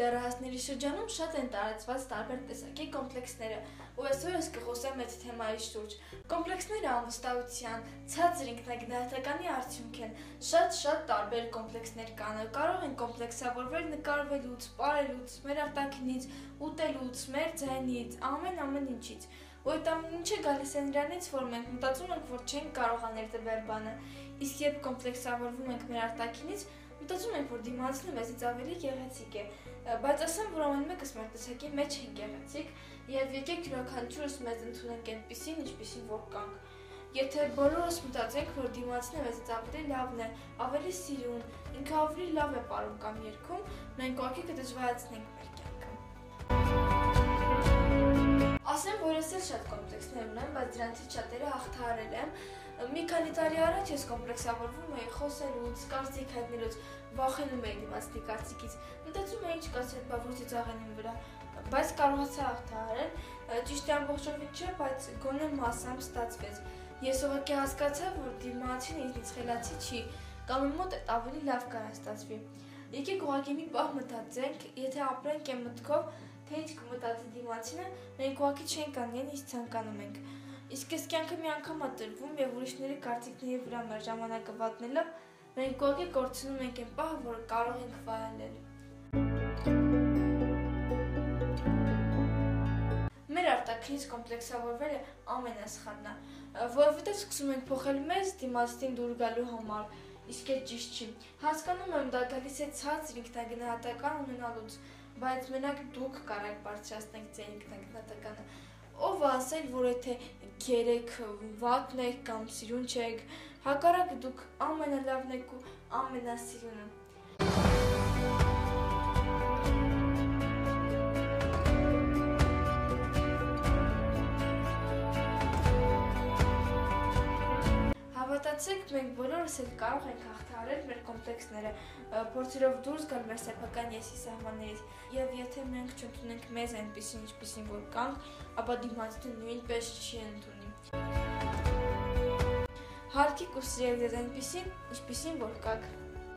դեռահասների շրջանում շատ են տարածված տարբեր տեսակի կոմպլեքսները, ու այսօր ես կխոսեմ այդ թեմայի շուրջ։ Կոմպլեքսները անվստահության, ցածր ինքնագնահատականի արդյունք են։ Շատ-շատ տարբեր կոմպլեքսներ կան։ Կարող են կոմպլեքսավորվել նկարվելուց, ապարելուց, մեր արտաքինից, ուտելուց, մեր ձայնից, ամեն-ամեն ինչից։ Ու այդ ամեն ինչը գալիս է նրանից, որ մենք մտածում ենք, որ չենք կարող անել տվյալ բանը։ Իսկ երբ կոմպլեքսավորվում ենք մեր արտաքինից, Մտածում ենք, որ դիմացինը մեզից ավելի գեղեցիկ է, բայց ասեմ, որ ամեն մեկս մեր տեսակի մեջ են գեղեցիկ, եւ եկեք յուրաքանչյուրս մեզ ընդունենք այնպեսին, ինչպեսին որ կանք։ Եթե բոլորս մտածենք, որ դիմացինը մեզից ավելի լավն է, ավելի սիրուն, ինքը ավելի լավ է ապարում կամ երգում, մենք ուղղակի կդժվարացնենք մեր կյանքը։ Ասեմ, որ ես էլ շատ կոմպլեքսներ ունեմ, բայց դրանցից շատերը հաղթահարել եմ Մի քանի տարի առաջ ես կոմպլեքսավորվում էի խոսելուց, կարծիք հայտնելուց, վախենում էի դիմացի կարծիքից։ Մտածում էի ինչ կասել, բա ո՞ւց ծաղենին վրա, բայց կարողացա հաղթահարել։ Ճիշտ ամբողջովին չէ, բայց գոնե մասամբ ստացվեց։ Ես ուղղակի հասկացա, որ դիմացին ինձնից խելացի չի, կամ մոտ ավելի լավ կարող ստացվի։ Եկեք ուղղակի մի պահ մտածենք, եթե ապրենք այն մտքով, թե ինչ կմտածի դիմացինը, մենք ուղղակի չենք անգեն ինչ ցանկանում ենք։ Իսկ այս կյանքը մի անգամ է տրվում եւ ուրիշների կարծիքների վրա մեր ժամանակը վատնելով մենք կողքի կորցնում ենք այն պահը, որ կարող ենք վայելել։ Մեր արտաքինից կոմպլեքսավորվելը ամենասխալն է, որովհետեւ սկսում ենք փոխել մեզ դիմացին դուր գալու համար, իսկ այդ ճիշտ չի։ Հասկանում եմ, դա գալիս է ցածր ինքնագնահատական ունենալուց, բայց մենակ դուք կարեք բարձրացնեք ձեր ինքնագնահատականը ով ասել, որ եթե երեք վատն եք կամ սիրուն չեք, հակառակը դուք ամենալավն եք ու ամենասիրունը։ Հավատացեք, մենք բոլորս էլ կարող ենք հաղթահարել մեր կոմպլեքսները, փորձելով դուրս գալ մեր սեփական եսի սահմաններից, եւ եթե մենք չընդունենք մեզ այնպեսին, ինչպեսին որ կանք, ապա դիմացը նույնպես չի ընդունի։ Հարկի կուսրել ձեզ այնպեսին, ինչպեսին որ կաք։